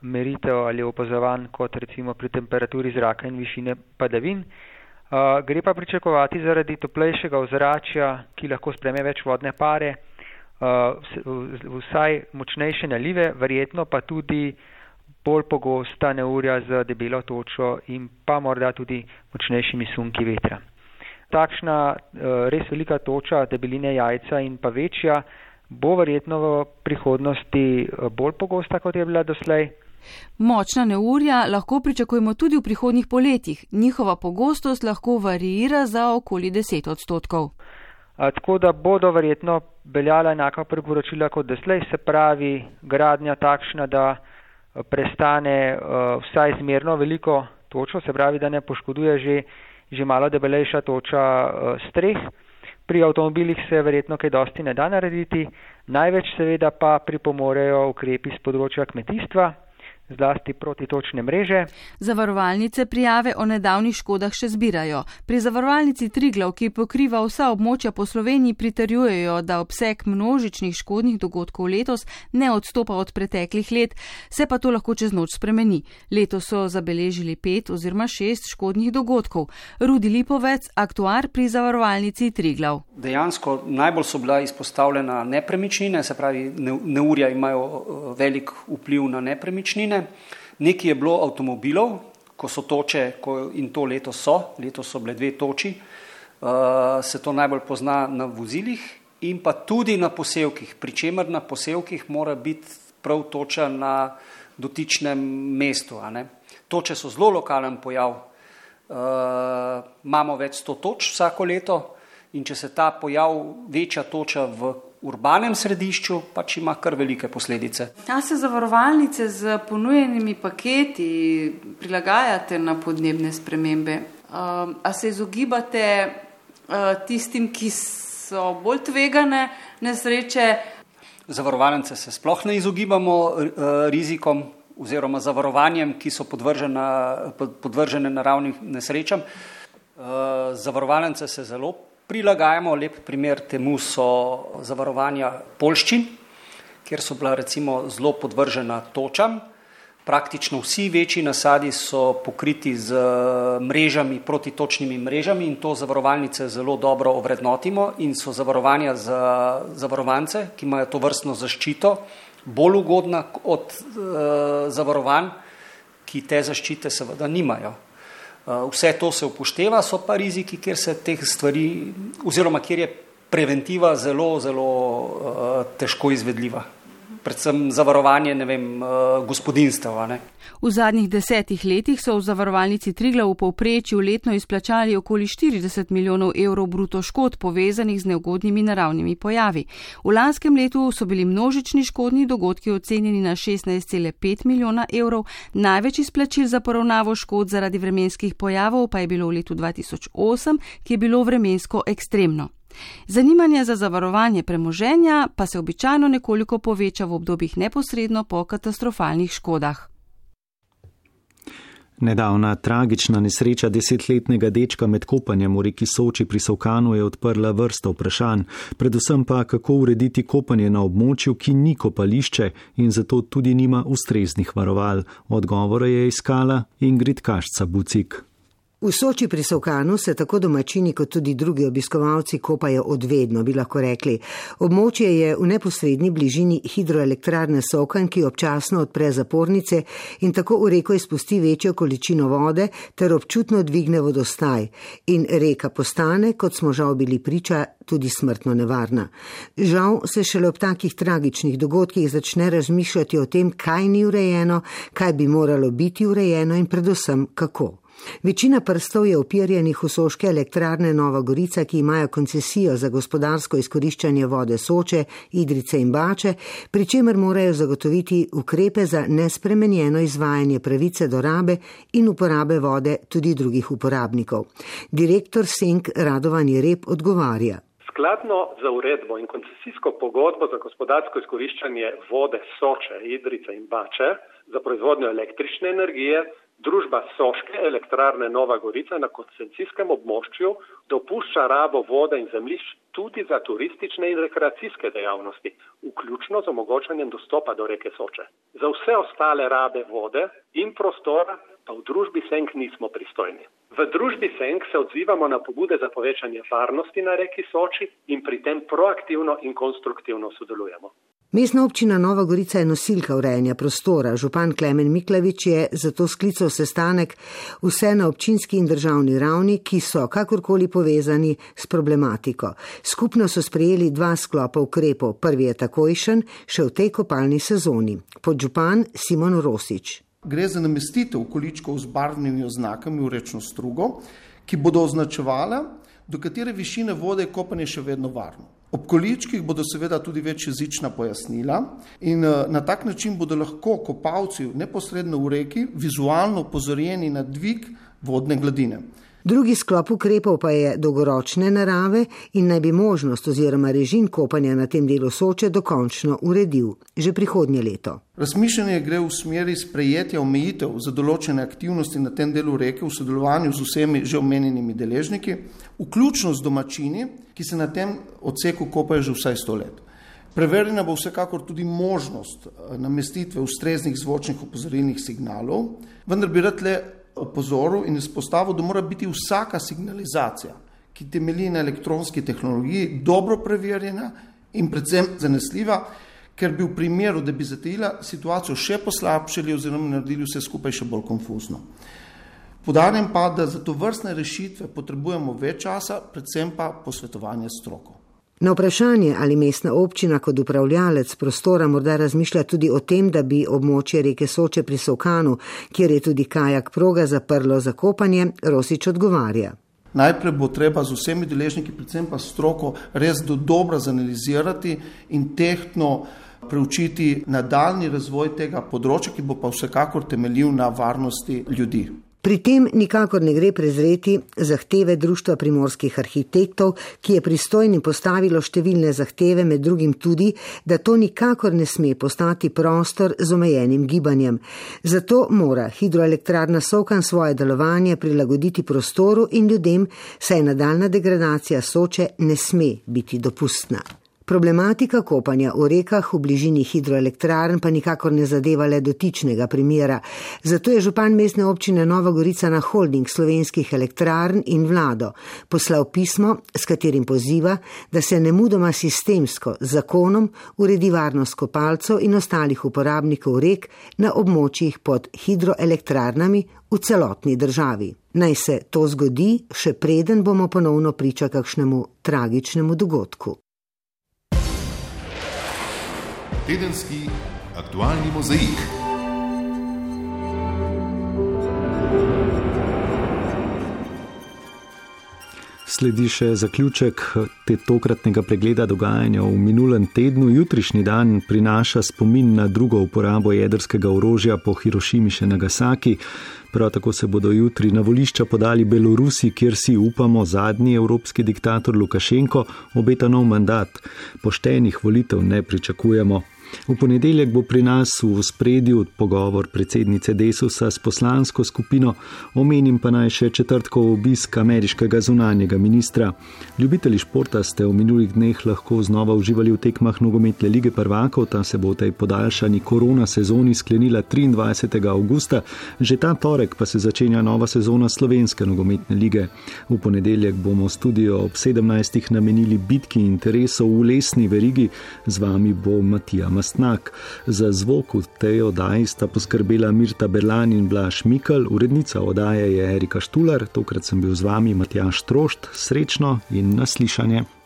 meritev ali opazovanj kot recimo pri temperaturi zraka in višine padavin. Uh, gre pa pričakovati zaradi toplejšega ozračja, ki lahko spreme več vodne pare, uh, vsaj močnejše nalive, verjetno pa tudi bolj pogosta neurja z debelo točo in pa morda tudi močnejšimi sunki vetra. Takšna uh, res velika toča debeline jajca in pa večja bo verjetno v prihodnosti bolj pogosta, kot je bila doslej. Močna neurja lahko pričakujemo tudi v prihodnjih poletjih. Njihova pogostost lahko varira za okoli 10 odstotkov. A, tako da bodo verjetno veljala enaka priporočila kot doslej, se pravi gradnja takšna, da prestane uh, vsaj zmerno veliko točo, se pravi, da ne poškoduje že, že malo debelejša toča uh, streh. Pri avtomobilih se verjetno kaj dosti ne da narediti, največ seveda pa pripomorejo ukrepi z področja kmetijstva, zlasti protitočne mreže. Zavarovalnice prijave o nedavnih škodah še zbirajo. Pri zavarovalnici Triglav, ki pokriva vsa območja po Sloveniji, pritrjujejo, da obseg množičnih škodnih dogodkov letos ne odstopa od preteklih let, se pa to lahko čez noč spremeni. Letos so zabeležili pet oziroma šest škodnih dogodkov. Rudi Lipovec, aktuar pri zavarovalnici Triglav. Dejansko najbolj so bila izpostavljena nepremičnine, se pravi, neurja imajo eh, velik vpliv na nepremičnine. Nekaj je bilo avtomobilov, ko so toče, ko in to leto so, leto so bile dve toči, uh, se to najbolj pozna na vozilih in pa tudi na posevkih, pri čemer na posevkih mora biti prav toča na dotičnem mestu. Toče so zelo lokalen pojav, uh, imamo več sto toč vsako leto in če se ta pojav večja toča v urbanem središču pač ima kar velike posledice. A se zavarovalnice z ponujenimi paketi prilagajate na podnebne spremembe? Um, a se izogibate uh, tistim, ki so bolj tvegane nesreče? Zavarovalnice se sploh ne izogibamo uh, rizikom oziroma zavarovanjem, ki so podvržene naravnim nesrečam. Uh, zavarovalnice se zelo prilagajamo. Lep primer temu so zavarovanja polščin, kjer so bila recimo zelo podvržena točam. Praktično vsi večji nasadi so pokriti z mrežami, protitočnimi mrežami in to zavarovalnice zelo dobro ovrednotimo in so zavarovanja za zavarovance, ki imajo to vrstno zaščito, bolj ugodna od uh, zavarovanj, ki te zaščite seveda nimajo. Eh, vse to se upošteva, so pa riziki, kjer se teh stvari, oziroma kjer je preventiva zelo, zelo uh, težko izvedljiva. Predvsem zavarovanje vem, uh, gospodinstv. V zadnjih desetih letih so v zavarovalnici Trigla v povprečju letno izplačali okoli 40 milijonov evrov bruto škod povezanih z neugodnimi naravnimi pojavi. V lanskem letu so bili množični škodni dogodki ocenjeni na 16,5 milijona evrov, največ izplačil za poravnavo škod zaradi vremenskih pojavov pa je bilo v letu 2008, ki je bilo vremensko ekstremno. Zanimanje za zavarovanje premoženja pa se običajno nekoliko poveča v obdobjih neposredno po katastrofalnih škodah. Nedavna tragična nesreča desetletnega dečka med kopanjem v reki Soči pri Savkanu je odprla vrsto vprašanj, predvsem pa kako urediti kopanje na območju, ki ni kopališče in zato tudi nima ustreznih varoval. Odgovore je iskala Ingrid Kašca Bucik. V Soči pri Sovkanu se tako domačini kot tudi drugi obiskovalci kopajo odvedno, bi lahko rekli. Območje je v neposrednji bližini hidroelektrarne Sovkan, ki občasno odpre zapornice in tako v reko izpusti večjo količino vode ter občutno dvigne vodostaj. In reka postane, kot smo žal bili priča, tudi smrtno nevarna. Žal se šele ob takih tragičnih dogodkih začne razmišljati o tem, kaj ni urejeno, kaj bi moralo biti urejeno in predvsem kako. Večina prstov je opirjenih v soške elektrarne Nova Gorica, ki imajo koncesijo za gospodarsko izkoriščanje vode Soče, Idrice in Bače, pri čemer morajo zagotoviti ukrepe za nespremenjeno izvajanje pravice do rabe in uporabe vode tudi drugih uporabnikov. Direktor Senk Radovan Jereb odgovarja. Skladno za uredbo in koncesijsko pogodbo za gospodarsko izkoriščanje vode Soče, Idrice in Bače za proizvodnjo električne energije Družba Soške elektrarne Nova Gorica na koncesijskem območju dopušča rabo vode in zemljišč tudi za turistične in rekreacijske dejavnosti, vključno z omogočanjem dostopa do reke Soče. Za vse ostale rabe vode in prostora pa v družbi Senk nismo pristojni. V družbi Senk se odzivamo na pobude za povečanje varnosti na reki Soči in pri tem proaktivno in konstruktivno sodelujemo. Mestna občina Nova Gorica je nosilka urejanja prostora. Župan Klemen Miklavič je zato sklical sestanek vse na občinski in državni ravni, ki so kakorkoli povezani s problematiko. Skupno so sprejeli dva sklopa ukrepov. Prvi je takojšen, še v tej kopalni sezoni. Podžupan Simon Rosič. Gre za namestitev količkov z barvnimi oznakami v rečno strugo, ki bodo označevala, do katere višine vode je kopanje še vedno varno. Ob količkih bodo seveda tudi večjezična pojasnila in eh, na tak način bodo lahko kopalci neposredno v reki vizualno upozorjeni na dvig vodne gladine. Drugi sklop ukrepov pa je dolgoročne narave in naj bi možnost oziroma režim kopanja na tem delu Soče dokončno uredil že prihodnje leto. Razmišljanje gre v smeri sprejetja omejitev za določene aktivnosti na tem delu reke v sodelovanju z vsemi že omenjenimi deležniki, vključno z domačini, ki se na tem odseku kopajo že vsaj sto let. Preverjena bo vsekakor tudi možnost eh, namestitve ustreznih zvočnih opozorilnih signalov, vendar bi rad le opozoril in izpostavil, da mora biti vsaka signalizacija, ki temelji na elektronski tehnologiji, dobro preverjena in predvsem zanesljiva, ker bi v primeru, da bi zatejila situacijo še poslabšali oziroma naredili vse skupaj še bolj konfuzno. Podarjam pa, da za to vrstne rešitve potrebujemo več časa, predvsem pa posvetovanje stroko. Na vprašanje, ali mestna občina kot upravljalec prostora morda razmišlja tudi o tem, da bi območje reke Soče pri Sovkanu, kjer je tudi kajak proga zaprlo za kopanje, Rosič odgovarja. Najprej bo treba z vsemi deležniki, predvsem pa stroko, res do dobro zanalizirati in tehtno preučiti nadaljni razvoj tega področja, ki bo pa vsekakor temeljil na varnosti ljudi. Pri tem nikakor ne gre prezreti zahteve Društva primorskih arhitektov, ki je pristojnim postavilo številne zahteve, med drugim tudi, da to nikakor ne sme postati prostor z omejenim gibanjem. Zato mora hidroelektrarna Sokan svoje delovanje prilagoditi prostoru in ljudem, saj nadaljna degradacija Soče ne sme biti dopustna. Problematika kopanja v rekah v bližini hidroelektrarn pa nikakor ne zadeva le dotičnega primera. Zato je župan mestne občine Nova Gorica na holding slovenskih elektrarn in vlado poslal pismo, s katerim poziva, da se ne mudoma sistemsko z zakonom uredi varnost kopalcev in ostalih uporabnikov rek na območjih pod hidroelektrarnami v celotni državi. Naj se to zgodi, še preden bomo ponovno priča kakšnemu tragičnemu dogodku. Tedenski aktualni mozaik. Sledi še zaključek te tokratnega pregleda dogajanja v minulem tednu. Jutrišnji dan prinaša spomin na drugo uporabo jedrskega orožja po Hirošimi še Nagasaki. Prav tako se bodo jutri na volišča podali Belorusi, kjer si upamo zadnji evropski diktator Lukašenko obeta nov mandat. Poštenih volitev ne pričakujemo. V ponedeljek bo pri nas v spredju pogovor predsednice Desusa s poslansko skupino, omenim pa naj še četrtkov obisk ameriškega zunanjega ministra. Ljubitelji športa ste v minulih dneh lahko znova uživali v tekmah nogometne lige prvakov, ta se bo v tej podaljšani korona sezoni sklenila 23. augusta, že ta torek pa se začenja nova sezona slovenske nogometne lige. V ponedeljek bomo studio ob 17. namenili bitki interesov v lesni verigi, z vami bo Matija. Mastnak. Za zvok v tej oddaji sta poskrbela Mirta Berlan in Blaž Mikl, urednica oddaje je Erika Štular, tokrat sem bil z vami Matjaš Trošt, srečno in naslišanje.